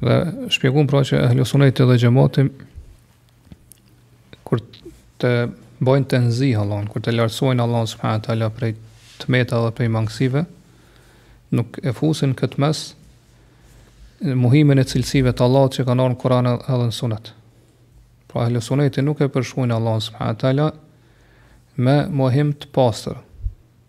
Dhe shpjeguam pra që ehlu sunneti wel xhemati kur të bëjnë tenzih Allahun, kur të lartësojnë Allahun subhanahu teala prej të meta dhe prej mangësive, nuk e fusin këtë mes mohimin e cilësive të Allahut që ka ardh në Kur'an edhe në Sunet. Pra ehlu sunneti nuk e përshkruajnë Allahun subhanahu teala me mohim të pastër,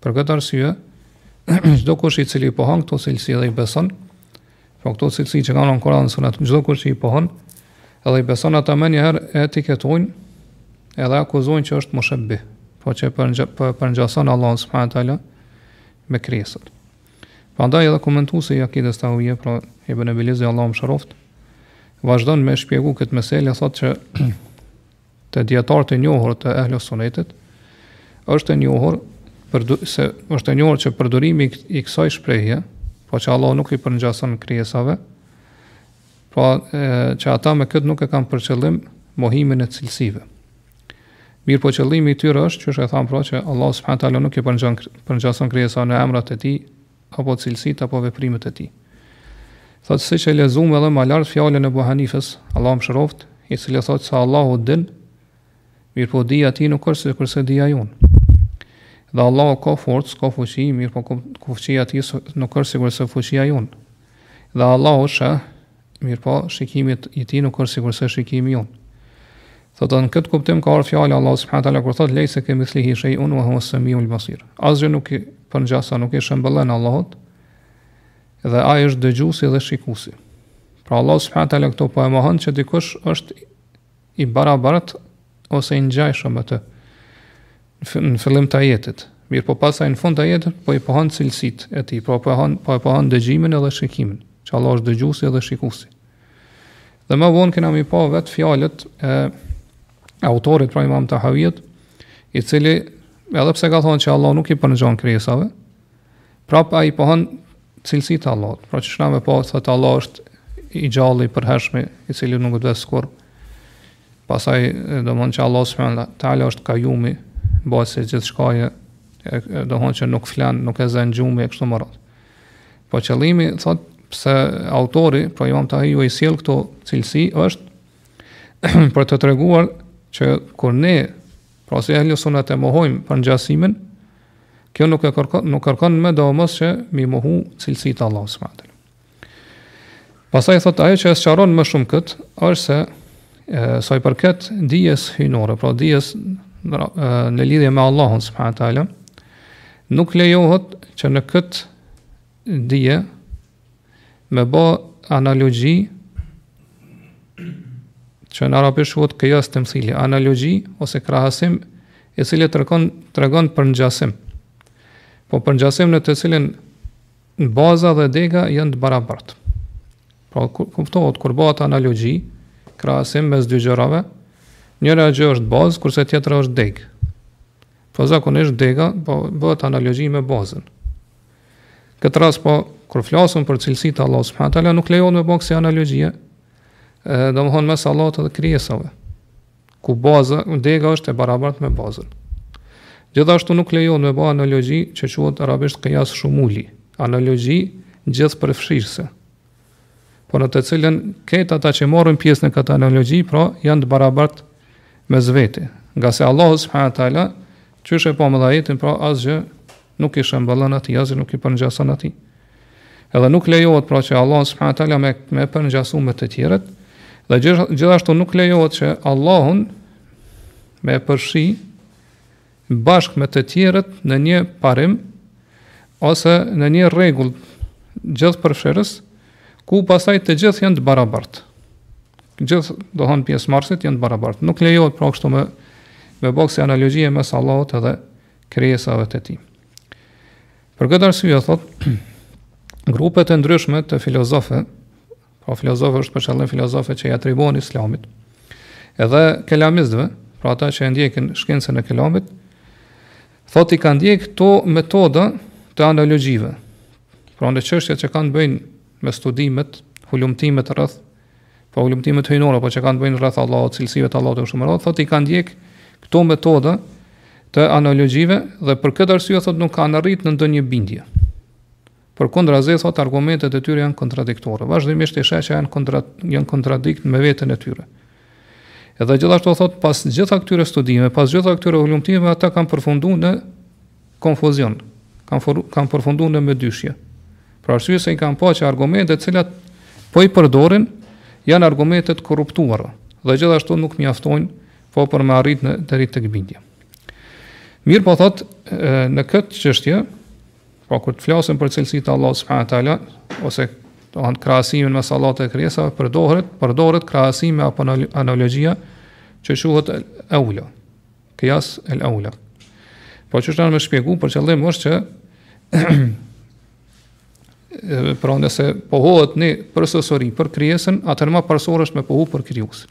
Për këtë arsye, çdo kush i cili pohon këto cilësi dhe i beson, po këto cilësi që ka ardh në Kur'an dhe Sunet, çdo kush që i pohon, edhe i beson ata menjëherë etiketojnë edhe akuzojnë që është mushebbih, po që për një për përngjason Allahu subhanahu wa taala me krijesat. Prandaj edhe komentuesi i Akides Tahawije, pra Ibn Ebil Izi Allahu mëshiroft, vazhdon me shpjegu këtë meselë, thotë që te dietarët e njohur të Ehlu Sunnetit është e njohur për se është e njohur që përdorimi i kësaj shprehje, po që Allah nuk i përngjason krijesave, po që ata me këtë nuk e kanë për qëllim mohimin e cilësive. Mirëpo qëllimi i tyre është, që siç e thamë pra që Allah subhanahu taala nuk i përngjason krijesave në emrat e tij, apo cilësitë apo veprimet e tij. Thotë siç e lexuam edhe më lart fjalën e Abu Hanifes, Allahu mëshiroft, i cili thotë se Allahu din, mirëpo dija e tij nuk është sikurse dija jonë. Dhe Allahu ka forcë, ka fuqi, mirëpo fuqia e tij nuk është sikurse fuqia jonë. Dhe Allahu sheh, Mirpo, shikimi i tij nuk është sikurse shikimi jonë. Thot edhe në këtë kuptim ka ardhur fjala Allahu subhanahu wa taala kur thot lejse ke mithlihi shay'un wa huwa as-sami'ul basir. Asgjë nuk i përngjason, nuk i shëmbëllon Allahut. Dhe ai është dëgjuesi dhe shikuesi. Pra Allahu subhanahu wa taala këtu po e mohon se dikush është i barabartë ose i ngjajshëm me të në fillim të ajetit. Mirëpo pastaj në fund të ajetit po i pohon cilësitë e tij, po, po, po i pohon dëgjimin edhe shikimin, që Allah është dëgjusi edhe shikusi. Dhe më vonë kena mi pa vetë fjalët e autorit pra imam Tahaviut, i cili edhe pse ka thonë që Allah nuk i përngjan krijesave, Prap ai pohon cilësi të Allahut. Pra siç kena me pa, thotë Allah është i gjalli i përhershmi, i cili nuk vdes kurrë. Pastaj, përmend që Allah subhanahu teala është kajumi, mbajtësi i gjithçkaje, domethënë që nuk flen, nuk e zë gjumi, e kështu me radhë. Po qëllimi, thotë, pse autori, pra imam Tahaviu i sjell këto cilësi, është për të treguar që kur ne Pra si ehli sunnet e mohojmë përngjasimin, kjo nuk e kërkon nuk kërkon medoemos që mi mohu cilësitë e Allahut subhanahu teala. Pastaj thotë ajo që e sqaron më shumë kët, është se e, sa i përket dijes hyjnore, pra dijes në lidhje me Allahun subhanahu teala, nuk lejohet që në kët dije me bë analogji që në arabisht quhet qiyas tamthili, analogji ose krahasim i cili tregon tregon për ngjasim. Po për ngjasim në të cilin baza dhe dega janë të barabartë. Pra kuptohet kur bëhet analogji, krahasim mes dy gjërave, njëra gjë është bazë kurse tjetra është degë. Po zakonisht dega po bëhet analogji me bazën. Këtë rast po kur flasim për cilësitë e Allahut subhanahu teala nuk lejohet me bë kësi analogjie. Ë domthon mes Allahut dhe krijesave. Ku baza, dega është e barabartë me bazën. Gjithashtu nuk lejohet me bë analogji që quhet arabisht qiyas shumuli, analogji gjithëpërfshirëse. por në të cilën krejt ata që marrin pjesë në këtë analogji, pra janë të barabart mes vete. Ngase Allah subhanahu taala qysh e pamë edhe ajetin, pra asgjë nuk i shëmbëllon atij, asgjë nuk i përngjason atij. Edhe nuk lejohet pra që Allah subhanahu taala me e përngjasu me të tjerët, dhe gjithashtu nuk lejohet që Allahun me e përfshi bashkë me të tjerët në një parim ose në një rregull gjithëpërfshirës, ku pastaj të gjithë janë të barabartë. Gjithë domthon pjesëmarrësit janë të barabartë. Nuk lejohet pra kështu me me bo ksi analogjie mes Allahut edhe krijesave të tij. Për këtë arsye thot grupet e ndryshme të filozofëve Pra filozofëve është për qëllim filozofët që i atribuon islamit. Edhe kelamistëve, pra ata që e ndjekin shkencën e kelamit, thotë i kanë ndjek këto metoda të analogjive. Pra në çështjet që kanë të bëjnë me studimet, hulumtimet rreth, pra po hulumtimet hyjnore, apo që kanë të bëjnë rreth Allahut, cilësive të Allahut e kështu me radhë, thotë i kanë ndjek këto metoda të analogjive dhe për këtë arsye thotë nuk kanë arrit në ndonjë bindje. Përkundrazi, thotë argumentet e tyre janë kontradiktore. Vazhdimisht i sheh që janë kontra janë në kontradiktë me veten e tyre. Edhe gjithashtu thotë pas gjitha këtyre studime, pas gjitha këtyre hulumtimeve ata kanë përfunduar në konfuzion, kanë kanë përfunduar në mëdyshje. Për arsye se i kanë pa që argumentet të cilat po i përdorin janë argumente të korruptuara dhe gjithashtu nuk mjaftojnë po për me arrit në deri tek bindja. Mirëpo thot, në këtë qështje, Po kur të flasim për cilësitë e Allahut subhanahu wa taala ose domthon krahasimin mes Allahut dhe krijesave përdoret, përdoret krahasimi apo analogjia që quhet al-awla. Qiyas al-awla. Po qysh e kena shpjegu për qëllim është që pra nëse pohohet një përsosori për krijesën, atëherë më parësor është me pohu për krijuesin.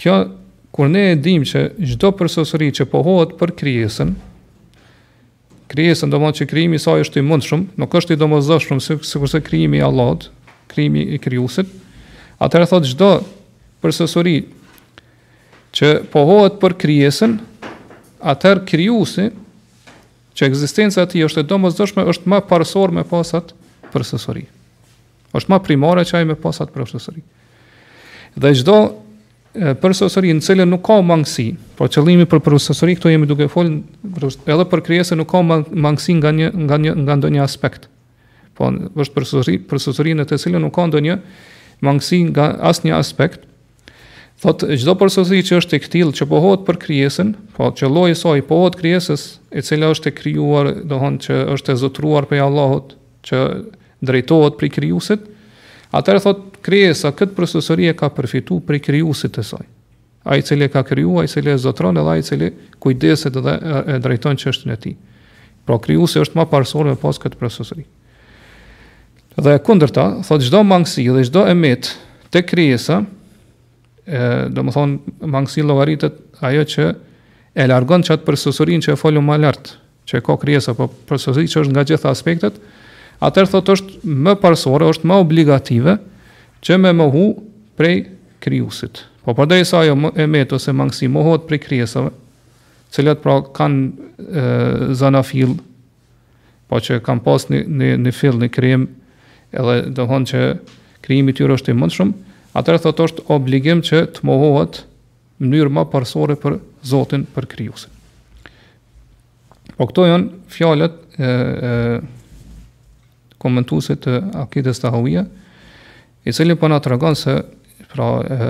Kjo kur ne e dimë që çdo përsosuri që pohohet për krijesën, krijesën që do të thotë që krijimi i saj është i mundshëm, nuk është i domosdoshëm sikurse krijimi i Allahut, krijimi i krijuesit. Atëherë thotë çdo përsosuri që pohohet për krijesën, atëherë krijuesi që ekzistenca e tij është e domosdoshme është më parësor me pas atë përsosuri. Është më primare që ai me pas atë përsosuri. Dhe çdo përsosuri në të cilën nuk ka mangësi, po qëllimi për përsosuri këtu jemi duke fol edhe për krijesën nuk ka mangësi nga një nga një nga ndonjë aspekt. Po është përsosuri, përsosuri në të cilën nuk ka ndonjë mangësi nga asnjë aspekt, Thot çdo përsosuri që është e këtillë që pohohet për krijesën, po që lloji i saj pohohet për krijesën, e cila është e krijuar, domthon që është e zotëruar prej Allahut, që drejtohet prej krijuesit, atëherë thot krijesa kët përsosuri e ka përfitu prej krijuesit të saj. Ai i cili e ka krijuar, ai i cili e zotëron edhe ai i cili kujdeset dhe e drejton çështjen e tij. Pra krijuesi është më parësor me pas kët përsosuri. Dhe e kundërta, thot çdo mangësi dhe çdo e metë te krijesa, ë, domethënë mangësi llogaritet ajo që e largon qat përsosurinë që e folëm më lart, që ka krijesa po përsosuri që është nga gjitha aspektet, atëherë thot është më parësore, është më obligative që me mohu prej krijuesit. Po përderisa ajo e metë ose mangësi mohohet prej krijesave, cilat pra kanë zanafillë Po që e kanë pas një, një, një fill në krijim, edhe do thonë që krijimi i tyre është i mundshëm, atëherë thotë është obligim që të mohohet në mënyrë më parësore për Zotin, për krijuesin. Po këto janë fjalët e, e komentuesit të Akides Tahavije, i cili po na tregon se pra e,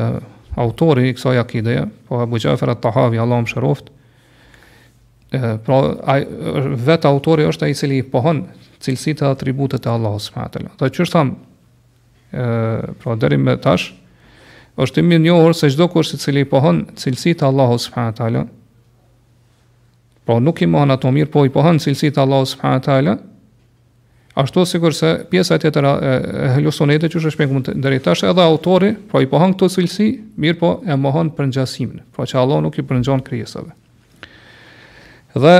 autori i kësaj akideje, po Abu Jafer at-Tahavi, Allahu e mëshiroftë, Pra, ai vet autori është ai i cili i pohon cilësitë dhe atributet e Allahut subhanahu wa taala. Dhe siç u tha, ë, pra deri më tash, është i mirënjohur se çdokush i cili i pohon cilësitë e Allahut subhanahu wa taala, pra nuk i mohon ato, mirëpo i pohon cilësitë e Allahut subhanahu wa taala, Ashtu sikurse pjesa tjetër e Ehlu Sunnetit që është shpjeguar deri tash edhe autori, pra i pohon këto cilësi, mirëpo e mohon përngjasimin, pra që Allah nuk i përngjan krijesave. Dhe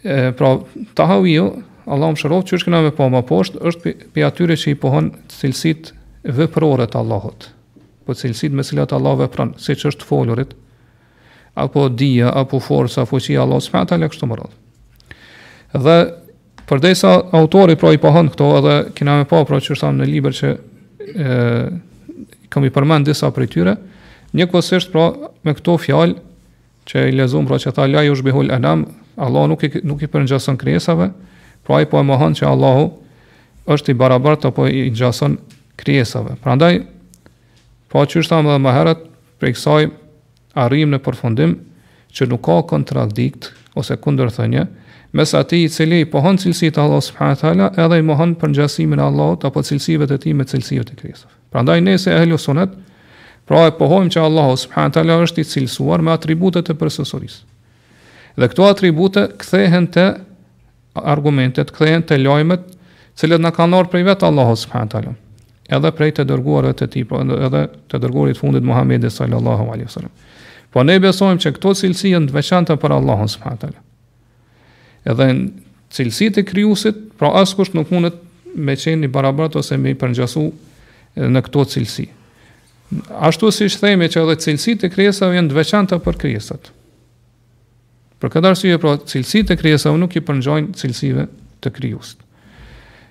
e, pra Tahaviu, Allahu e mëshiroftë, siç kena me pa më poshtë, është prej atyre që i pohon cilësit veprore të Allahut. Po cilësit me cilat Allah vepron, siç është të folurit, apo dija, apo forca, fuqia Allah subhanahu wa taala kështu me radhë. Dhe përderisa autori pra i pohon këto edhe kena me pa pra qysh në libër që e, kam i përmend disa prej tyre, një kësisht pra me këto fjalë që i lexum pra që tha la jushbihul anam, Allahu nuk i, nuk i përngjason krijesave, pra i po e mohon që Allahu është i barabartë apo i ngjason krijesave. Prandaj Po qysh thamë edhe më herët, prej kësaj arrijmë në përfundim që nuk ka kontradikt ose kundërthënie mes atij i cili i pohon cilësitë të Allahut subhanahu teala edhe i mohon përngjasimin e Allahut apo cilësive të tij me cilësitë të krijesave. Prandaj ne si ehlu sunet, pra e pohojmë që Allahu subhanahu teala është i cilësuar me atribute të përsosurisë. Dhe këto atribute kthehen te argumentet kthehen te lajmet, të cilat na kanë ardhur prej vetë Allahut subhanahu teala. Edhe prej të dërguarve të tij, po edhe të dërguarit t'fundit Muhamedit sallallahu alaihi wasallam. Po ne besojmë që këto cilësi janë të veçanta për Allahun subhanahu teala. Edhe cilësitë e krijuesit, pra askush nuk mundet me qenë i barabartë ose me i përngjasu në këto cilësi. Ashtu si themi që edhe cilësitë e krijesave janë të veçanta për krijesat. Për këtë arsye pra cilësitë e krijesave nuk i përngjajnë cilësive të krijuesit.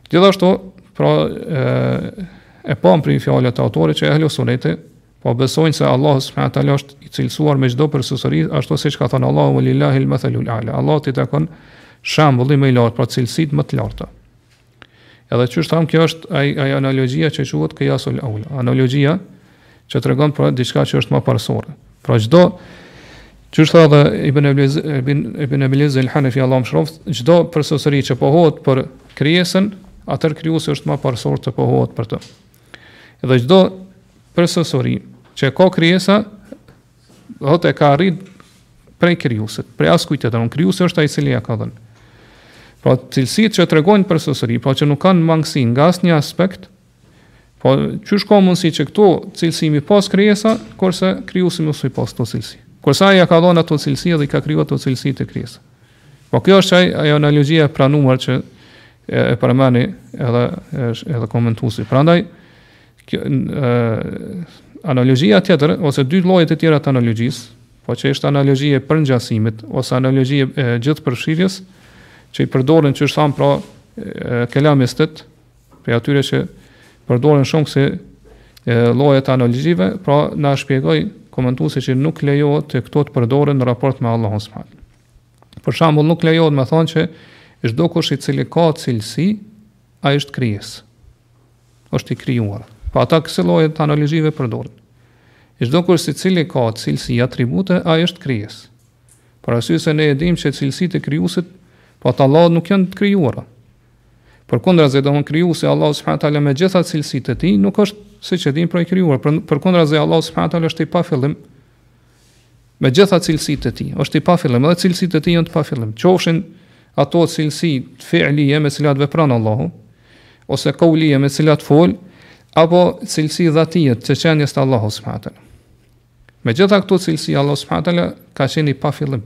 Gjithashtu, pra e, e pamë prej fjalëve të autorit që ehlu suneti, po besojnë se Allahu subhanahu teala është i cilësuar me çdo përsosuri, ashtu siç ka thënë Allahu walillahi al-mathalul a'la. Allahut i takon shembulli më i lartë, pra cilësitë më të larta. Edhe qysh thamë, kjo është ai, ai analogjia që quhet kijasul aula. Analogjia që tregon për diçka që është më parësore. Pra çdo, qysh edhe Ibn Ebiliz, Ibn, Ibn Ebiliz El Hanefi Allah e mëshiroftë, çdo përsosuri që pohohet për krijesën, atëherë krijuesi është më parësore të pohohet për të. Edhe çdo përsosuri që ka krijesa, Do thotë e ka arrit prej krijuesit, prej askujt tjetër. Edhe krijuesi është ai i cili ja ka dhënë. Pra cilësitë që tregojnë përsosuri, pra që nuk kanë mangësi nga asnjë aspekt, po qysh ka mundësi që këto cilësi mi pas krijesa, kurse krijuesi mos i pas këto cilësi. Kurse ai ja ka dhënë ato cilësi dhe i ka krijuar ato cilësi te krijesa. Po kjo është ai ajo analogjia e pranuar që e, e përmendi edhe edhe komentuesi. Prandaj Kjo, e, analogjia tjetër, ose dy llojet e tjera të analogjisë, po që është analogjia e përngjasimit, ose analogjia e gjithëpërfshirjes, që i përdorin qysh thamë pra kelamistët, prej atyre që përdorin shumë kësi lloje t'analogjive, pra na shpjegoj komentuesi që nuk lejohet të këto të përdoren në raport me Allahun subhanehu. Për shembull nuk lejohet me thonë që çdokush i cili ka cilësi, ai është krijesë. është i krijuar. Po ata kësi lloje të analogjive përdorin. E çdo kur secili ka cilësi atribute, ai është krijesë. Për arsye se ne e dim që cilësitë e krijusit, po të Allahut nuk janë të krijuara. Përkundrazi domethënë krijusi Allah subhanahu teala me gjitha cilësitë e tij, nuk është siç e dim pra i krijuar. Për, përkundrazi Allah subhanahu teala është i pafillim, me gjitha cilësitë e tij, është i pafillim, edhe cilësitë e tij janë të pafillim. Qofshin ato cilësi fi'lije me cilat vepron Allahu, ose kaulije me cilat fol, apo cilësi dhatije të qenies të Allahu subhanahu teala. Me gjitha këto cilësi Allahu subhanahu teala ka qenë i pafillim.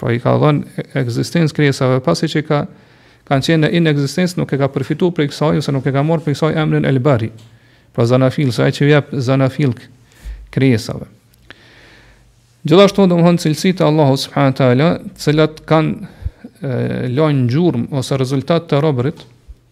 Pra i ka dhënë ekzistencë krijesave pasi që ka kanë qenë në inekzistencë, nuk e ka përfituar prej kësaj ose nuk e ka marrë prej kësaj emrin El Bari. Pra zanafillësi, ai që jep zanafillë krijesave. Gjithashtu domethënë cilësitë e Allahut subhanahu teala, të cilat kanë lënë gjurmë ose rezultat te robërit,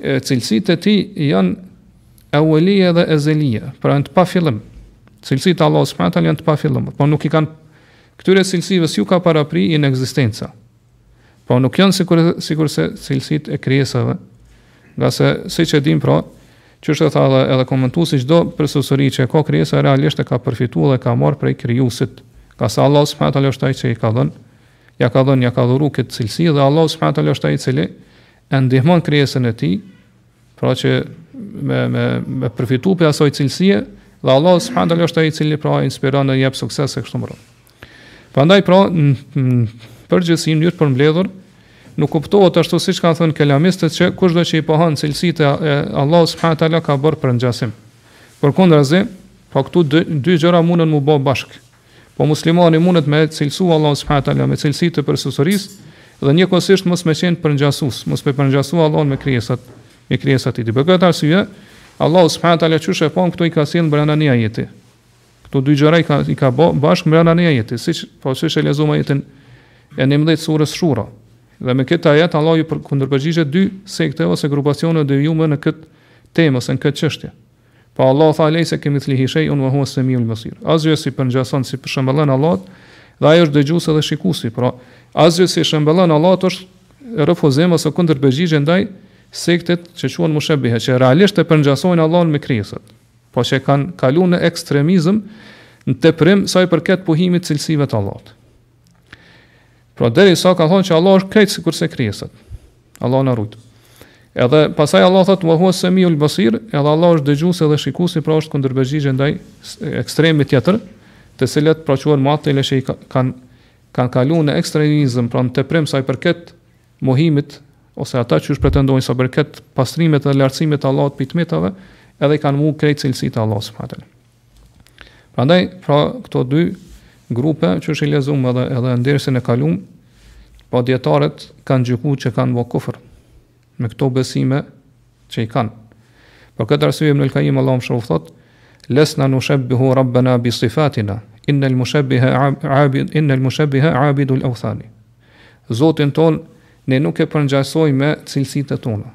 Cilësitë e tij janë ewelie dhe ezelie, pra janë të pafillim. Cilësitë e Allahut subhanahu taala janë të pafillim, por nuk i kanë këtyre cilësive s'ju ka parapri inekzistenca. Po nuk janë sikur sikur se cilësitë e krijesave. Ngase siç e dim pra, qysh tha edhe edhe komentuesi çdo përsosuri, që ka krijesa realisht e ka përfituar dhe ka marrë prej krijuesit. Ngase Allah subhanahu taala është ai që i ka dhënë, ja ka dhënë, ja ka dhuruar këtë cilësi dhe Allah subhanahu taala është ai i cili e ndihmon krijesën e tij, pra që me me me përfitu prej asaj cilësie, dhe Allah subhanahu taala është ai i cili pra inspiron dhe jep sukses e kështu me radhë. Prandaj pra përgjithësi mënyrë përmbledhur nuk kuptohet ashtu siç kanë thënë kelamistët që kushdo që i pohon cilësitë e Allahu subhanahu taala ka bërë përngjasim. Përkundrazi, po këtu dy, dy gjëra mundën mu bë bashkë. Po muslimani mundet me cilësu Allahun subhanahu teala me cilësi të përsosërisë dhe njëkohësisht mos me qenë përngjasues, mos me përngjasu Allahun me krijesat, me krijesat e tij. Për këtë arsye, Allahu subhanahu teala qysh e pamë këtu i ka sjell brenda një ajeti. Këto dy gjëra i ka i ka bë bashkë brenda një ajeti, siç po qysh e lexuam ajetin e 11 të surës Shura. Dhe me këtë ajet Allahu i kundërpërgjigjet dy sekte ose grupacione të devijume në këtë temë ose në këtë çështje. Po Allahu tha lejse ke mithlihi shej un wa huwa semiul basir. Asgjë s'i përngjason, s'i shëmbëllen Allahut dhe ai është dëgjuesi dhe shikuesi. Pra, asgjë s'i shëmbëllen Allahut është refuzim ose kundërpërgjigje ndaj sektit që quhen mushabbihe, që realisht e përngjasojnë Allahun me krijesat, po që kanë kalu në ekstremizëm, në teprim sa i përket pohimit cilësive të Allahut. Pra deri sa kanë thonë që Allah është krejt sikurse krijesat. Allah na rujt. Edhe pasaj Allah thot wa huwa samiul basir, edhe Allah është dëgjues edhe shikues, pra është kundërpërgjigje ndaj ekstremit tjetër, të cilët pra quhen muatil që kanë kanë kalu në ekstremizëm, pra në teprim sa i përket mohimit ose ata që pretendojnë sa i përket pastrimit dhe lartësimit të Allahut prej të metave, edhe kanë mohu krejt cilësitë e Allahut subhanahu Prandaj, pra këto dy grupe qysh i lexum edhe edhe n'dersin e kalum, po dijetarët kanë gjyku që kanë bo kufër me këto besime që i kanë. Për këtë arsye Ibn al-Qayyim Allahu e mëshiroftë thotë, "Lesna nushabbihu rabbana bi sifatina, inna al-mushabbiha abid, inna al-mushabbiha abid al-awthani." Zotin tonë ne nuk e përngjasojmë me cilësitë tona.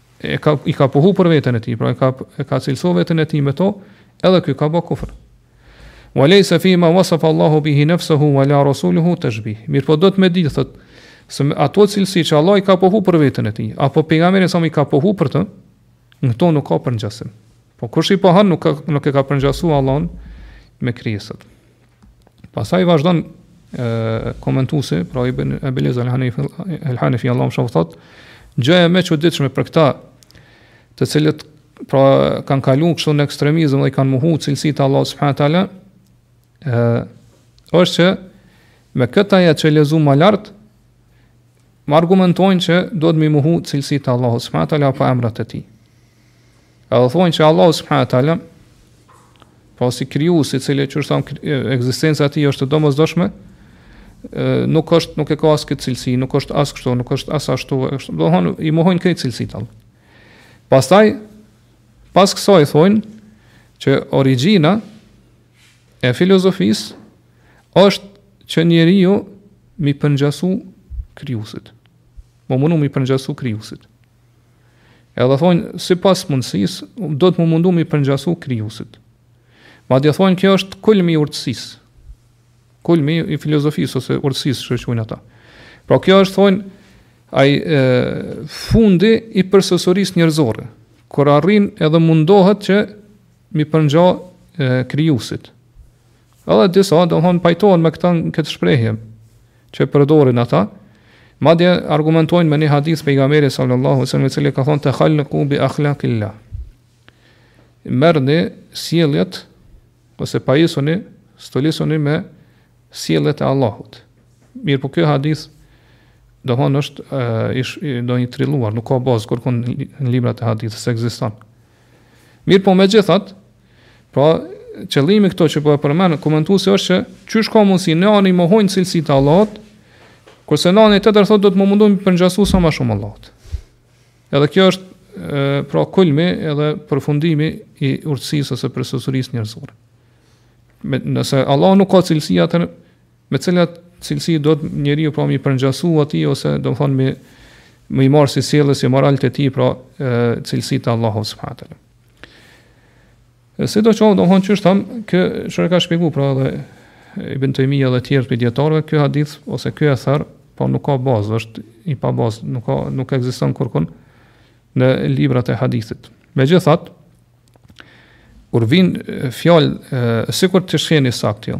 e ka i ka pohu për veten e tij, pra e ka e ka cilësu veten e tij me to, edhe ky ka bë kufër. Wa laysa fi ma wasafa Allahu bihi nafsahu wa la rasuluhu tashbih. Mirëpo duhet me dit thotë se ato cilësi që Allah i ka pohu për veten e tij, apo pejgamberi a.s. i ka pohu për të, në to nuk ka përngjasim. Po kush i pohon nuk ka, nuk e ka përngjasu Allahun me krijesat. Pastaj vazhdon komentuesi, pra Ibn Abi al-Izz al-Hanafi al-Hanafi Allahu e mëshiroftë thotë, gjëja më e çuditshme për këta, të cilët pra kanë kaluar kështu në ekstremizëm dhe kanë mohu cilësitë e Allahut subhanahu teala, ë është që me këtë ajet që lexum ma lart, argumentojnë që duhet me i mohu cilësitë e Allahut subhanahu teala apo emrat e tij. Ata thojnë që Allahu subhanahu wa taala pasi krijuesi i cili qysh thamë ekzistenca e tij është e domosdoshme, nuk është nuk e ka as këtë cilësi, nuk është as kështu, nuk është as ashtu, domethënë i mohojnë këto cilësi të Allahut. Pastaj pas kësaj thonë që origjina e filozofisë është që njeriu me i përngjasu krijuesit. Me u mundu me i përngjasu krijuesit. Edhe thojnë, sipas mundësisë, duhet me u mundu me i përngjasu krijuesit. Madje thojnë, kjo është kulmi i urtësisë. Kulmi i filozofisë, ose urtësisë, qysh e qujn ata. Pra kjo është thonë, ai e, fundi i përsosurisë njerëzore, kur arrin edhe mundohet që me i përngja krijuesit. Edhe disa, domethënë, pajtohen me këta në këtë shprehje. që përdorin ata, madje argumentojnë me një hadith pejgamberit sallallahu alaihi wasallam i cili ka thënë takhallaqu bi akhlaqillah. Merrni sjelljet ose pajisuni, stolisuni me sjelljet e Allahut. Mirëpo ky hadith domethënë është domethënë i trilluar, nuk ka bazë kurrkun në librat e hadithit s'ekziston. Mirëpo megjithatë, pra qëllimi këtu që po e përmend komentuesi është që qysh ka mundësi, në anë i mohojnë cilësitë e Allahut, kurse në anën tjetër thotë duhet me u mundu me i përngjasu sa ma shumë Allahut. Edhe kjo është pra kulmi edhe përfundimi i urtësisë ose përsosurisë njerëzore. Me, nëse Allah nuk ka cilësi atë Me cilat cilësi duhet njeriu pra me i përngjasu atij, ose domethënë me, me i marrë si sjellje e moral të tij, pra cilësitë e Allahut subhanahu. Sido qoftë, domethënë qysh thamë, qysh e ka shpjegu, pra dhe Ibn Tejmije edhe tjerë prej dijetarëve, ky hadith, ose ky ether, po nuk ka bazë, është i pa bazë, nuk, ka, nuk ekziston kurkun në librat e hadithit. Megjithatë, kur vjen fjala, sikur t'ish kenë i saktë, jo,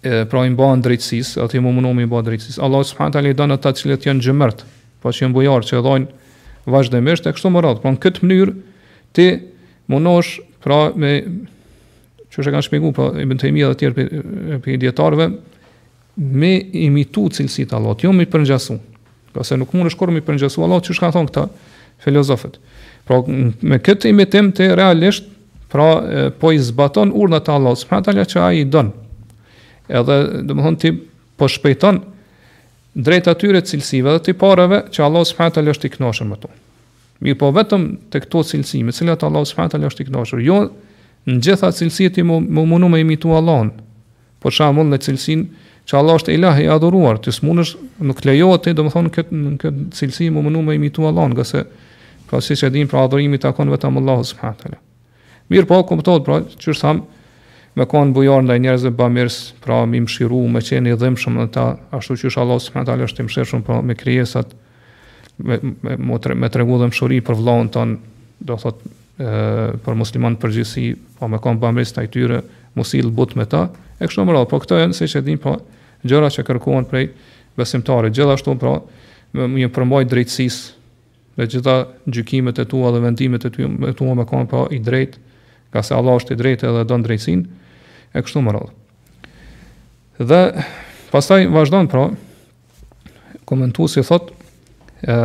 pra i mbahen drejtësisë, atë me u mundu me iu mbajt drejtësisë. Allahu subhanahu taala i don ata të cilët janë xhymert, pra që janë bujar, që dhajnë vazhdimisht e kështu me radhë. Pra në këtë mënyrë ti mundosh pra me, qysh e kanë shpjegu, pra Ibn Tejmije dhe tjerë prej, prej dijetarëve, me imitu cilësitë e Allahut, jo me i përngjasu. Ngase nuk mundesh kurrë me i përngjasu Allahut, qysh kanë thënë këta filozofët. Pra, me këtë imitim ti realisht, pra, po i zbaton urdhnat e Allahut subhanahu që ai i don. Edhe, domethënë, ti po shpejton drejt atyre cilësive dhe tipareve që Allah subhanahu wa është i kënaqur me to. Mirëpo vetëm te këto cilësi, me cilat Allah subhanahu wa është i kënaqur, jo në gjitha cilësitë me u mundu me imitu Allahun. Për shembull, në cilësinë që Allah është ilah i adhuruar, ti s'munesh, nuk lejohet ti, domethënë këtë në këtë cilësi me u mundu me imitu Allahun, ngase pra siç e dimë, pra adhurimi i takon vetëm Allahut subhanahu teala. Mirëpo, kuptohet pra, qysh thamë, me kanë bujar ndaj njerëzve bamirës, pra me i mshiru, me qenë i dhimbshëm me ta, ashtu qysh Allah subhanahu teala është i mshirshëm pra me krijesat, me me me tre, me tregu dhimshuri për vllaun tand, do thotë për muslimanë në përgjithësi, pra me kon bamirës ndaj tyre, ose i butë me ta. E kështu me radhë, pra këto janë siç e dim pra gjëra që kërkohen prej besimtarit. Gjithashtu pra, me iu përmbajt drejtësisë në gjitha gjykimet e tua dhe vendimet e tua e tua me kon pra i drejtë, ngase Allah është i drejtë dhe don drejtësinë. E kështu me radhë. Dhe pastaj vazhdon pra, Komentuesi thotë, ë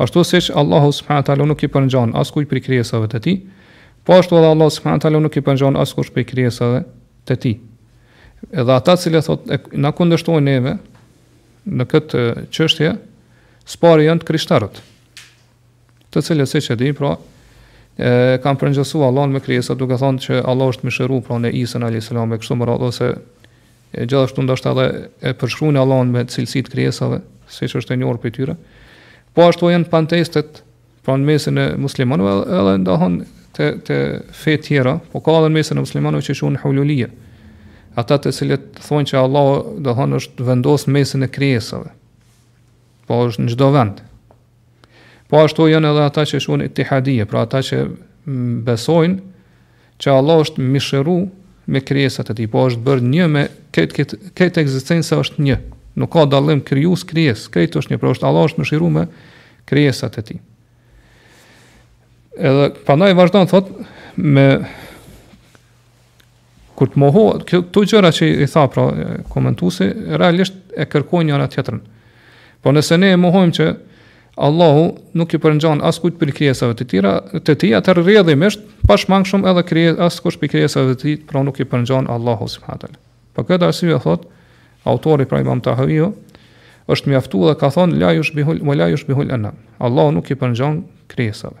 ashtu siç Allahu subhanahu taala nuk i përngjan askujt prej krijesave të tij, po ashtu edhe Allahut subhanahu taala nuk i përngjan askush prej krijesave të tij. Edhe ata të cilët thotë na kundërshtojnë neve në këtë çështje, s'pari janë të krishterët. Të cilët siç e dimë, pra, e kanë përngjësuar Allahun me krijesa duke thënë se Allahu është mishëruar pra në Isa alayhis salam e kështu me radhë ose e gjithashtu ndoshta edhe e përshkruajnë Allahun me cilësi të krijesave, siç është e njohur prej tyre. Po ashtu janë panteistet pra në mesin e muslimanëve edhe domethënë te fetë tjera, po ka edhe në mesin e muslimanëve që quhen hululije. Ata të cilët thonë që Allahu domethënë është vendos në mesin e krijesave. Po është në çdo vend. Po ashtu janë edhe ata që quhen ittihadije, pra ata që besojnë që Allah është mishëru me krijesat e tij, po është bërë një me krejt krejt krejt ekzistenca është një. Nuk ka dallim krijues krijesë, krejt është një, pra është Allah është mishëru me krijesat e tij. Edhe prandaj vazhdon thot me Kur të mohohet, këto gjëra që i tha pra komentuesi, realisht e kërkojnë njëra tjetrën. Po nëse ne e mohojmë që Allahu nuk i përngjan askujt prej krijesave të tjera, të tij atëherë rrjedhimisht pashmangshëm edhe krijes askush prej krijesave të tij, pra nuk i përngjan Allahu subhanahu taala. Për këtë arsye thot autori pra Imam Tahawiu është mjaftuar dhe ka thënë la yushbihul wa la yushbihul anam. Allahu nuk i përngjan krijesave.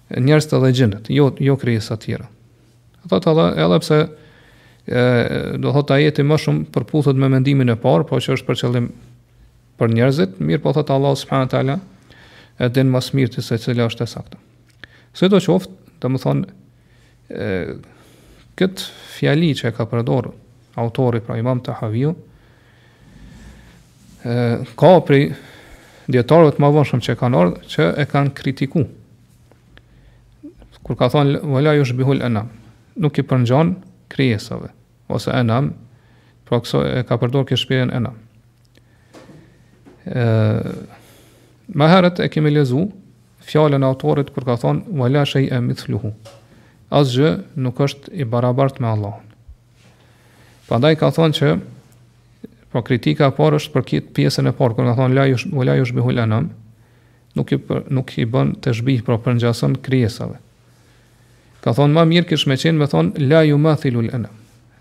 Njerëzit dhe xhinët, jo jo krijesa të tjera. Thotë edhe edhe pse ë do të thotë ajeti më shumë përputhet me mendimin e parë, po që është për qëllim për njerëzit, mirëpo thotë Allah subhanahu wa taala e din më së miri se cila është e saktë. Sido qoftë, domethënë ë kët fjali që e ka përdorur autori pra Imam Tahaviu, ka prej djetarëve të mavonshëm që kanë ardhë, që e kanë kritiku. Kur ka thonë, wa la yushbihul anam, nuk i përngjanë krijesave, ose anam, pra kështu e ka përdor këtë shprehjen anam. E, më herët e kemi lexu fjalën e autorit kur ka thonë, wa la shay'a mithluhu, asgjë nuk është i barabart me Allahun. Prandaj ka thonë që po kritika e parë është për këtë pjesën e parë, kur ka thonë la yush wala yushbihul anam, nuk i për, nuk i bën teshbih pra përngjason krijesave. Ka thonë më mirë kish me qenë me thonë la yumathilul anam.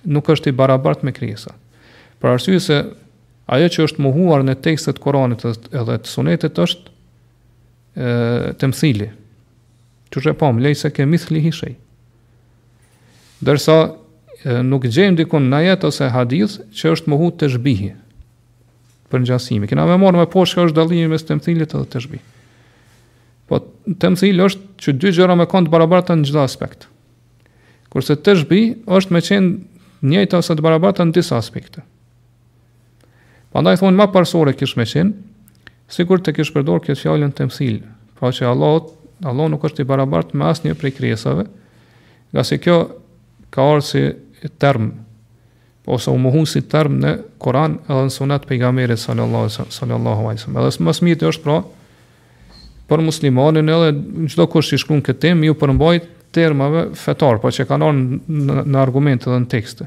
Nuk është i barabart me krijesa. Për arsye se ajo që është mohuar në tekstet e Kur'anit edhe të Sunetit është ë temthili. Që e pamë, lejse kemithlihi shej. Ndërsa nuk gjejmë dikun në ajet ose hadith që është mohu teshbihi, përngjasimi. Kena me marrë më poshtë çka është dallimi mes temthilit dhe teshbihit. Po temthil është që dy gjëra me kanë të barabarta në çdo aspekt. Kurse teshbihi është me qenë njëjta ose të barabarta në disa aspekte. Prandaj thonë më parësore kish me qenë, sikur të kish përdorë këtë fjalën temsil, pra që Allah, Allah nuk është i barabartë me asnjë prej krijesave, nga se kjo ka ardhur si term ose u mohu si term në Kur'an edhe në Sunet t'pejgamberit sallallahu sallallahu alaihi wasallam. Edhe më së miri është pra për muslimanin edhe çdo kush që shkruan n'këtë temë ju përmbajt termave fetar, pra që kanë ardhë në, në, në argumente dhe në tekste.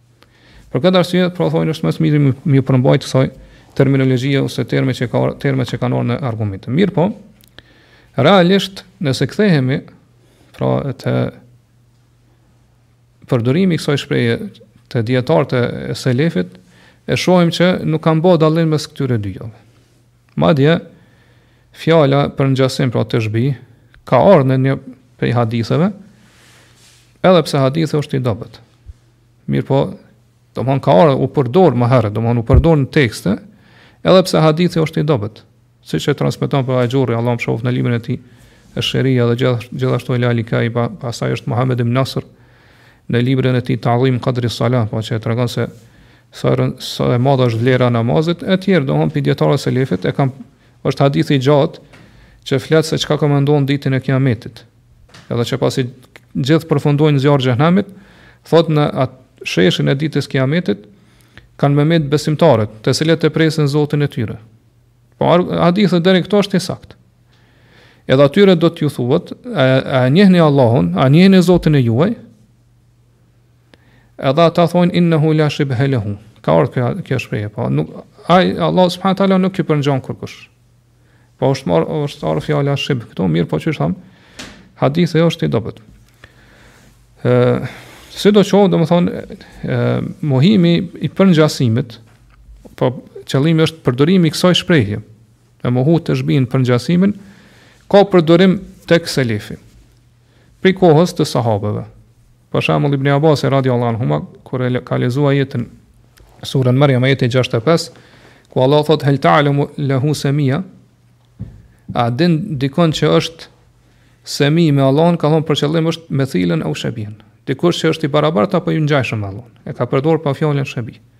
Për këtë arsye, pra thonë është më së miri me ju përmbajt kësaj terminologjie ose terme që ka terme që kanë në argumente. Mirëpo, realisht nëse kthehemi pra te përdorimi i kësaj shprehje te dijetarët e selefit e shohim që nuk kanë bërë dallim mes këtyre dyjave. Madje fjala përngjasim pra teshbih ka ardhur në një prej haditheve edhe pse hadithi është i dobët. Mirpo, domthon ka ardhur u përdor më herët, domthon u përdor në tekste, edhe pse hadithi është i dobët, siç e transmeton pra Axhurri, Allahu e mëshiroftë në librin e tij, Esh-Sheria dhe gjithashtu El-Lalikai, po ashtu Muhammed ibn Nasr, në librin e tij Ta'zim Qadri Salah, po që e tregon se sa sa e madhe është vlera e namazit, e tjerë domthon prej dijetarëve selefit e kanë është hadithi i gjatë që flet se çka ka me ndodh ditën e Kiametit. Edhe që pasi t'gjithë përfundojnë në zjarr t'xhehnemit, thot në atë sheshin e ditës kiametit, kanë me metë besimtarët, të cilët e presin zotin e tyre. Po hadithi deri këtu është i saktë. Edhe atyre do t'ju thuhet, a, a njihni Allahun, a njihni zotin e juaj, edhe ata thonë, innehu la shibhe lehu, ka ardhë kjo, kjo shprehje, po, nuk, a, Allah subhanehu nuk ju përngjan kërkush, Po është marr është ardhur fjala shibh këtu, mirëpo qysh thamë. Hadithi është i dobët. Ë sido qoftë, domethënë mohimi i përngjasimit, po qëllimi është përdorimi i kësaj shprehje. Me mohu teshbihin përngjasimin, ka përdorim tek selefi. Prej kohës të Sahabeve. Për shembull Ibni Abasi radijallahu anhuma kur e ka lexuar ajetin n'surën Merjem ajeti 65 ku Allah thotë hel ta'lamu lahu semijja a din dikon që është semijj me Allahun ka thonë për qëllim është methilen ev shebihen. Dikush që është i barabartë apo i ngjashëm me Allahun. E ka përdorur pra fjalën shebih.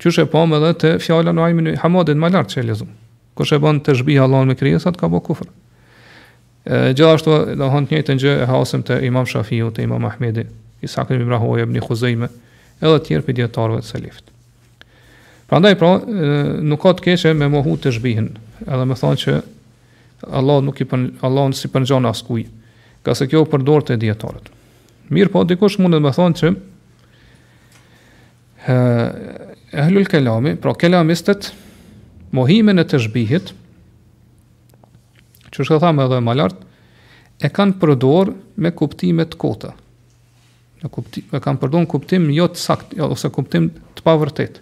Qysh e pamë edhe te fjala e Nuajm ibn Hamadit më lartë që e lexum. Kush e bën teshbih Allahun me krijesat, ka bo kufr. Gjithashtu, domethënë të njëjtën gjë e hasim te imam Shafiu, te imam Ahmedi, Is'hak ibn Rahoje, ibn Khuzejme, edhe tjerë prej dijetarëve të selefit. Prandaj pra, nuk ka të keqe me mohu teshbihin, edhe me thonë që Allah nuk i për, Allah nuk i përngjan askuj, ngase kjo u përdor te dijetarët. Mirëpo, dikush mundet me thonë që Ehlul Kelami, pra kelamistët, mohimin e teshbihit, qysh e thamë edhe më lartë, e kanë përdor me kuptime të kota. Në kuptim, e kanë përdor në kuptim jo të sakt, jo, ose kuptim të pavërtet.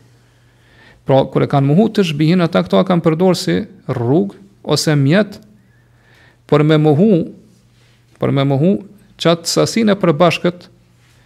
Pra, kur e kanë mohu teshbihin, ata këto e kanë përdor si rrug, ose mjet, për me mohu, për me mohu, qatë sasinë e përbashkët,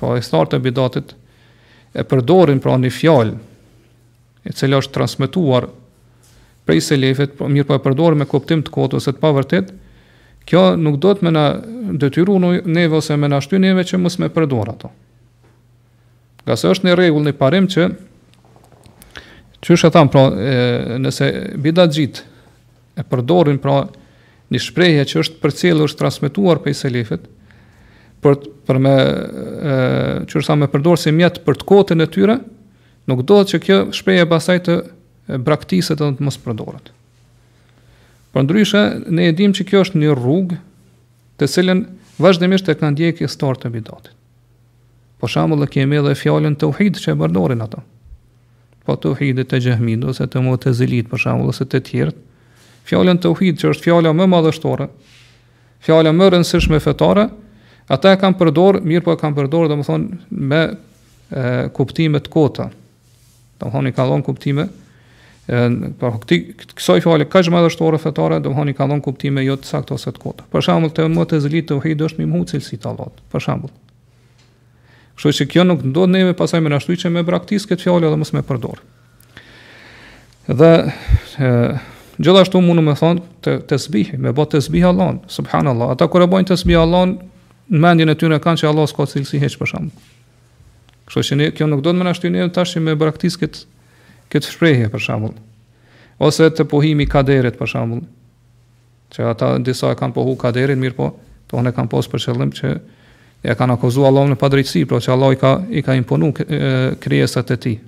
Pra ithtarët e bidatit e përdorin pra një fjalë e cila është transmetuar prej selefit, po mirëpo e përdorin me kuptim të kotë ose të pavërtet, kjo nuk dohet me na detyru neve ose me na shty neve që mos me përdor ato. Ngase është një rregull në parim që qysh e thamë, pra, e, nëse bidatçinjtë e përdorin pra një shprehje që është përcjellë është transmetuar prej selefit për për me qysh me përdor si mjet për të kotën e tyre, nuk dohet që kjo shprehje pasaj të braktiset dhe të mos përdoret. Përndryshe, ne e dim që kjo është një rrugë të cilën vazhdimisht e kanë ndjekë ithtarët e bidatit. Për shembull, e kemi edhe fjalën teuhid që e përdorin ata. Po teuhidi te xhehmit ose te mutezilit për shembull ose te tjerët. Fjalën teuhid që është fjala më madhështore, fjala më e rëndësishme fetare, ata e kanë përdor, mirëpo e kanë përdor domethënë me e, kuptime të kota. Domethonë i kanë dhonë kuptime ë po këti kësaj fjale kaq madhështore fetare, domethonë i kanë dhonë kuptime jo të sakta ose të kota. Për shembull, te mutezilit teuhid është me mohu cilësitë e Allahut. Për shembull. Kështu që kjo nuk na dohet neve pasaj me na shty që me braktis këtë fjalë edhe mos me përdor. Dhe ë gjithashtu mundemi me thon te tesbihi, me bo tesbih Allahun, subhanallahu. Ata kur e bojnë tesbih Allahun, në mendjen e tyre kanë që Allahu s'ka cilësi hiç për shembull. Kështu që ne kjo nuk dohet me na shty neve tash me braktis kët kët shprehje për shembull. Ose te pohimi kaderit për shembull. Që ata disa e kanë pohu kaderin, mirëpo, tanë kanë pas për qëllim që e kanë akuzu Allahun me padrejtësi, pra që Allahu i ka i ka imponu krijesat e tij.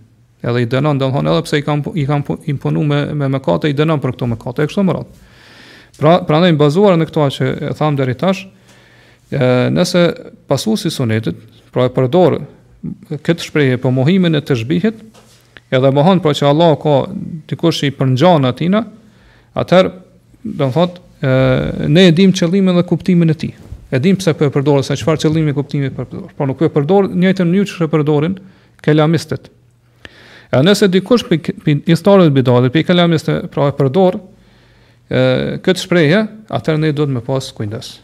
Edhe i dënon, domethonë edhe pse i kanë i kanë imponuar me me mëkate, i dënon për këto mëkate, kështu me radh. Pra, prandaj bazuar në këto që e tham deri tash, ë nëse pasuesi i sunetit, pra e përdor këtë shprehje për mohimin e teshbihit, edhe mohon pra që Allahu ka dikush që i përngjan atij, atëherë domethënë ë ne e dim qëllimin dhe kuptimin e tij. E dim pse po e përdor me çfarë qëllimi e kuptimi po e përdor. Pra nuk po e përdor në t'njëjtën mënyrë qysh e përdorin Kelamistët. E nëse dikush prej ithtarëve të bidatit, prej kelamistëve, pra e përdor, e, këtë shprehje, atëherë ne duhet me pas kujdes.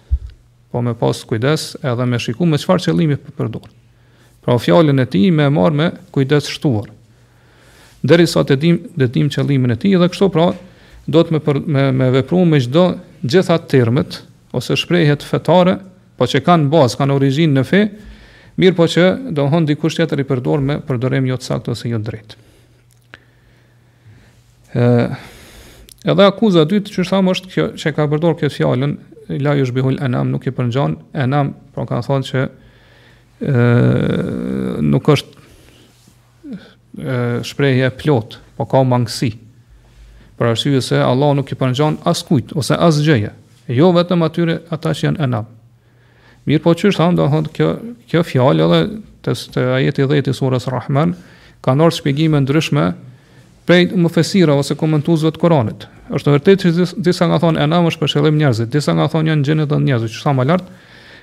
Po me pas kujdes edhe me shiku me çfarë qëllimi po e përdor. Pra fjalën e tij me e marrë me kujdes të shtuar. Derisa ta dimë, ta dimë qëllimin e tij dhe kështu pra, duhet me, për, me, me vepru me çdo, gjitha termet, ose shprehjet fetare, po që kanë bazë, kanë origjinë në fe, mirëpo që domethënë dikush tjetër i përdor me përdorim jo të saktë ose jo drejt. E, edhe akuza e dytë qysh thamë është kjo, që ka përdor këtë fjallën, la jushbihul enam, nuk i përngjan, enam, pra po kanë thënë që e, nuk është shprehje e plotë, po ka mangësi. Për arsye se Allah nuk i përngjan askujt ose asgjëje, jo vetëm atyre ata që janë enam. Mirëpo qysh thamë, domethënë kjo, kjo fjallë edhe te, te ajeti i dhjetë i surës Rahman, kanë ardhë shpjegime të ndryshme prej mufesirëve ose komentuesve të Kuranit. është e vërtetë që disa kanë thënë enam është për qëllim njerëzit, disa kanë thënë janë xhinët dhe njerëzit, qysh thamë më lart,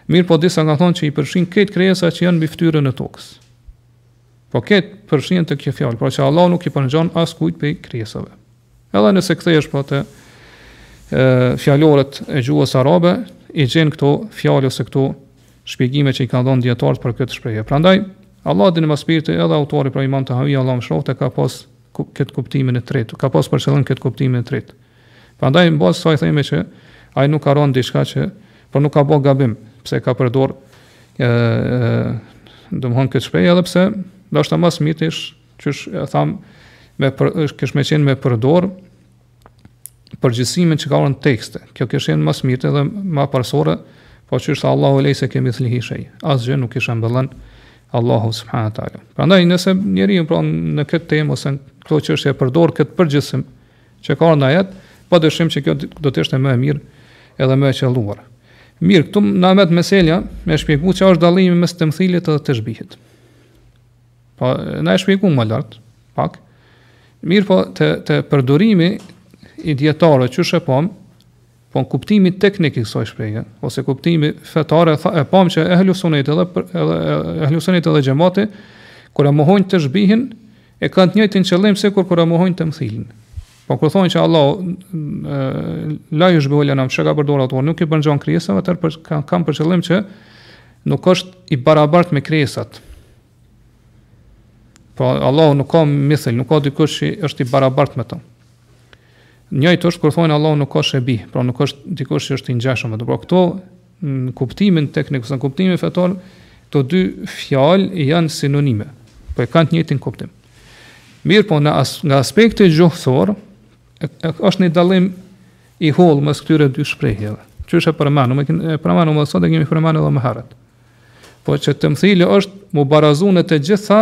mirëpo disa kanë thënë që i përfshin krejt krijesat që janë mbi fytyrën e tokës. Po krejt përfshihen te kjo fjalë, pra që Allah nuk i përngjan askujt prej krijesave. Edhe nëse kthehesh pra te e, fjalorët e gjuhës arabe, i gjen këto fjalë ose këto shpjegime që i kanë dhënë dijetarët për këtë shprehje. Prandaj, Allahu e di më së miri edhe autori pra imam Tahavi, Allahu e mëshiroftë, ka pas këtë kuptimin e tretë, ka pas për qëllim këtë kuptimin e tretë. Prandaj në bazë të kësaj themi që ai nuk ka thënë diçka që, pra nuk ka bërë gabim, pse ka përdor ë domethënë këtë shprehje edhe pse ndoshta më së miri qysh e thamë më parë, është kish me qenë me përdor përgjithësimin që ka ardhë në tekste. Kjo kish qenë më së miri dhe më parësore, po qysh thotë Allahu lejse kemithlihi shej. Asgjë nuk i shëmbëllen Allahut subhanahu taala. Prandaj nëse njeriu pra në këtë temë ose këto çështje përdor këtë përgjithësim, që ka ardhur në ajet, padyshim që kjo do të ishte më e mirë edhe më e qëlluar. Mirë, këtu na met meseleja me shpjegu çka është dallimi mes temthilit dhe teshbihit. Po, ne e shpjegum më lart, pak. Mirëpo, te, te përdorimi i dijetarëve qysh e pamë, Po kuptimi teknik i kësaj shprehje, ose kuptimi fetar e, e pamë që ehlu suneti edhe, edhe ehlu suneti edhe xhemati, kur e mohojnë teshbihin, e kanë të njëjtin qëllim sikur kur e mohojnë temthilin. Po kur thonë që Allah, la jushbihul enam, që ka përdor autori, nuk i përngjan krijesave, atëherë pra, kanë, kanë për qëllim që nuk është i barabart me krijesat. Po Allah nuk ka mithil, nuk ka dikush që është i barabart me të. Njëjtë është kur thonë Allahu nuk ka shebih, pra nuk është dikush që është i ngjashëm me të. Pra këto në kuptimin teknik ose në kuptimin fetar, këto dy fjalë janë sinonime, po e kanë të njëjtin kuptim. Mirëpo në as, nga aspekti gjuhësor, është një dallim i hollë mes këtyre dy shprehjeve. Që është e përmanu, me kanë e përmanu se sot e kemi përmanu edhe më herët. Po që temthili është me barazu në të gjitha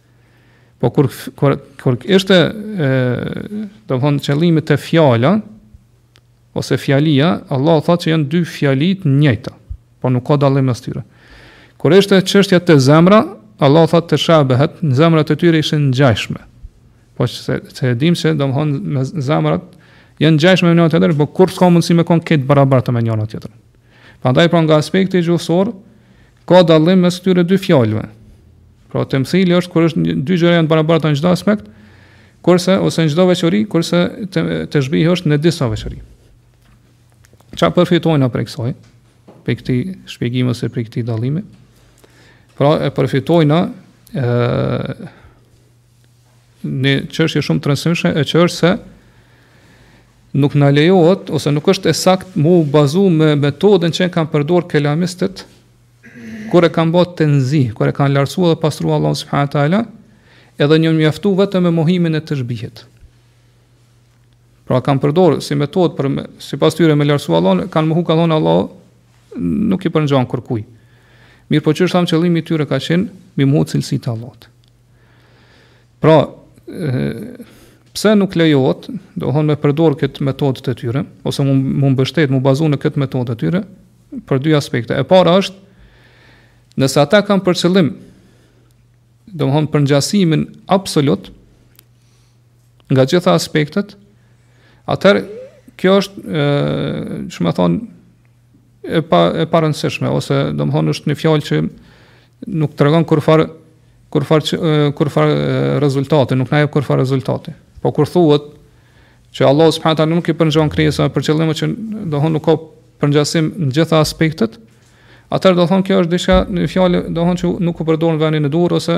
Po kur kur kur ishte ë domethënë qëllimi te fjala ose fjalia, Allah tha që janë dy fjali të njëjta. Po nuk ka dallim mes tyre. Kur ishte çështja te zemra, Allah tha teshabehet, në zemrat e tyre ishin ngjashme. Po që se, se e dim se domethënë zemrat janë ngjashme me njëra tjetrën, por kurrë s'ka mundësi me kon të barabarta me njëra tjetrën. Prandaj pra nga aspekti gjuhësor, Ka dallim mes këtyre dy fjalëve. Pra temthili është kur është dy gjëra janë të barabarta në çdo aspekt, kurse ose në çdo veçori, kurse të, teshbihi është në disa veçori. Ça përfitojna prej kësaj, prej këtij shpjegimi ose prej këtij dallimi? Pra e përfitojna e, Një çështje shumë të rëndësishme e që është se nuk na lejohet ose nuk është e saktë mu bazu me metodën që kanë përdorur kelamistët kur e kanë bërë tenzih, kur e kanë lartësuar dhe pastruar Allahu subhanahu wa taala, edhe janë mjaftu vetëm me mohimin e teshbihit. Pra kanë përdorur si metodë për sipas tyre me lartësuar Allahun, kanë mohu kanë thënë Allah nuk i përngjan kërkujt. Mirëpo siç thamë qëllimi i tyre ka qenë mi mohu cilësitë të Allahut. Pra, pse nuk lejohet, domethonë me përdor këtë metodë të tyre ose mu mu mbështet, mu bazu në këtë metodë të tyre për dy aspekte. E para është nëse ata kanë për qëllim domethonë përngjasimin absolut nga gjitha aspektet, atëherë kjo është, ë, çka me thon e pa e parëndësishme ose domthonë është një fjalë që nuk tregon kurfar kurfar kurfar rezultati, nuk na jep kurfar rezultati. Po kur thuhet që Allah subhanahu taala nuk i përngjon krijesave për qëllim që domethonë nuk ka përngjasim në gjitha aspektet, atëherë domethonë kjo është diçka një fjalë domethonë që nuk u përdor në vendin e duhur ose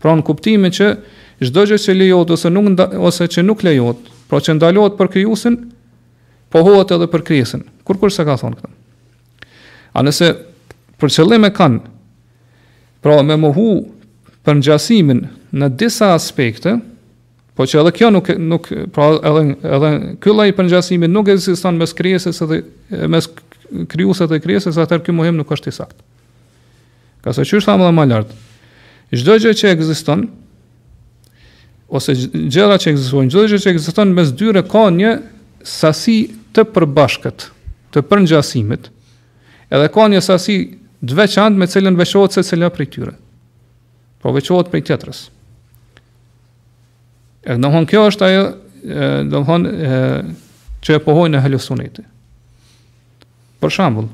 Pra në kuptimin që çdo gjë që lejohet ose nuk nda, ose që nuk lejohet, pra që ndalohet për krijuesin, pohohet edhe për krijesën. Kurkush s'e ka thonë këtë? A nëse për qëllim e kanë pra me mohu përngjasimin në disa aspekte, po që edhe kjo nuk nuk pra edhe edhe ky lloj përngjasimi nuk ekziston mes krijesës edhe mes krijuesit dhe krijesës, atëherë ky mohim nuk është i saktë. Kështu qysh thamë edhe ma lart. Çdo gjë që ekziston, ose gjëra që ekziston, çdo gjë që ekziston, mes dyre ka një sasi të përbashkët, të përngjasimit, edhe ka një sasi të veçantë me të cilën veçohet secila prej tyre. Po veçohet prej tjetrës. E do thotë kjo është ajo, do thotë që e pohojnë Ehli Suneti. Për shembull,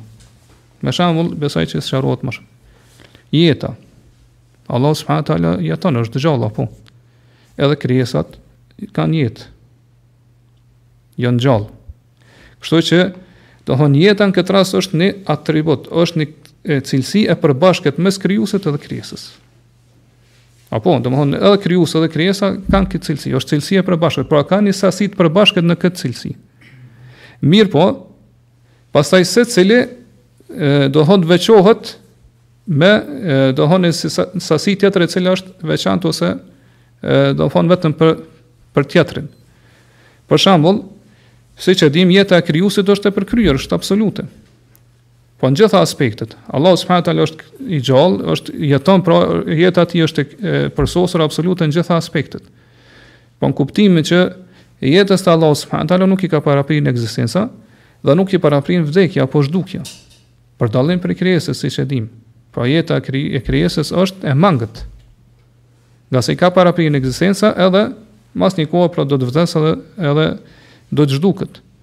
me shembull besoj që sqarohet më shumë. Jeta. Allah subhanahu wa taala jeton është i gjallë, apo? Edhe krijesat kanë jetë. Janë gjallë. Kështu që do thotë jeta në këtë rast është një atribut, është një cilësi e përbashkët mes krijuesit edhe krijesës. Apo, domethënë, edhe krijuesi edhe krijesa kanë këtë cilësi, është cilësi e përbashkët, pra kanë një sasi të përbashkët në këtë cilësi. Mirëpo, pastaj secili do thotë veçohet me, do thotë, një sasi tjetër e cila është e veçantë ose do thotë vetëm për, për tjetrin. Për shembull, siç e dimë, jeta e krijuesit është e përkryer, është absolute. Po në gjitha aspektet, Allahu subhanahu teala është i gjallë, është jeton pra jeta e tij është e përsosur absolute në gjitha aspektet. Po në kuptimin që jetës të Allahut subhanahu teala nuk i ka paraprirë inekzistenca dhe nuk i paraprin vdekja apo zhdukja. Për dallim prej krijesës siç e dimë. Pra jeta e krijesës është e mangët. Ngase i ka paraprirë inekzistenca edhe mas një kohe pra do të vdesë edhe, edhe do të zhduket.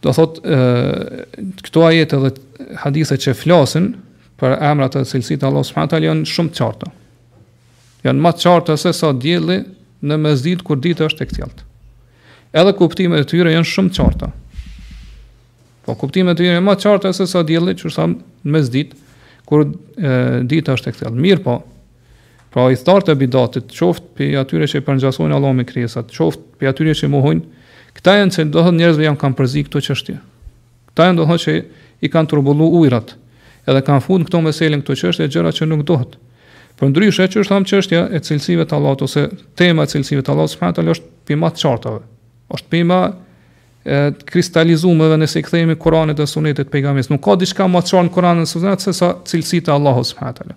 Do thotë këto ajete dhe hadithe që flasin për emrat e cilësitë e Allahut subhanahu teala janë shumë të qarta. Janë ma të qarta sesa dielli në mesditë kur dita është e kthjellët. Edhe kuptimet e tyre janë shumë të qarta. Po kuptimet e tyre janë më të qarta sesa dielli që është në mesditë kur dita është e kthjellët. Mirëpo, Pra ithtarët e bidatit, qoftë prej atyre që e përngjasojnë Allahun me krijesat, qoftë prej atyre që i mohojnë, këta janë që do thotë njerëzve ja u kanë përzi këto çështje. Këta janë do thotë që i kanë turbullu ujrat, edhe kanë fut në këto mesele, në këto çështje, gjëra që nuk duhet. Përndryshe, qysh thamë çështja e cilësive të Allahut, ose tema e cilësive të Allahut subhanahu teala është prej ma të qartave, është prej ma të kristalizumeve nëse i kthehemi Kuranit dhe Sunetit të pejgamberit. Nuk ka diçka më të qartë në Kuran dhe Sunet sesa cilësitë e Allahut subhanahu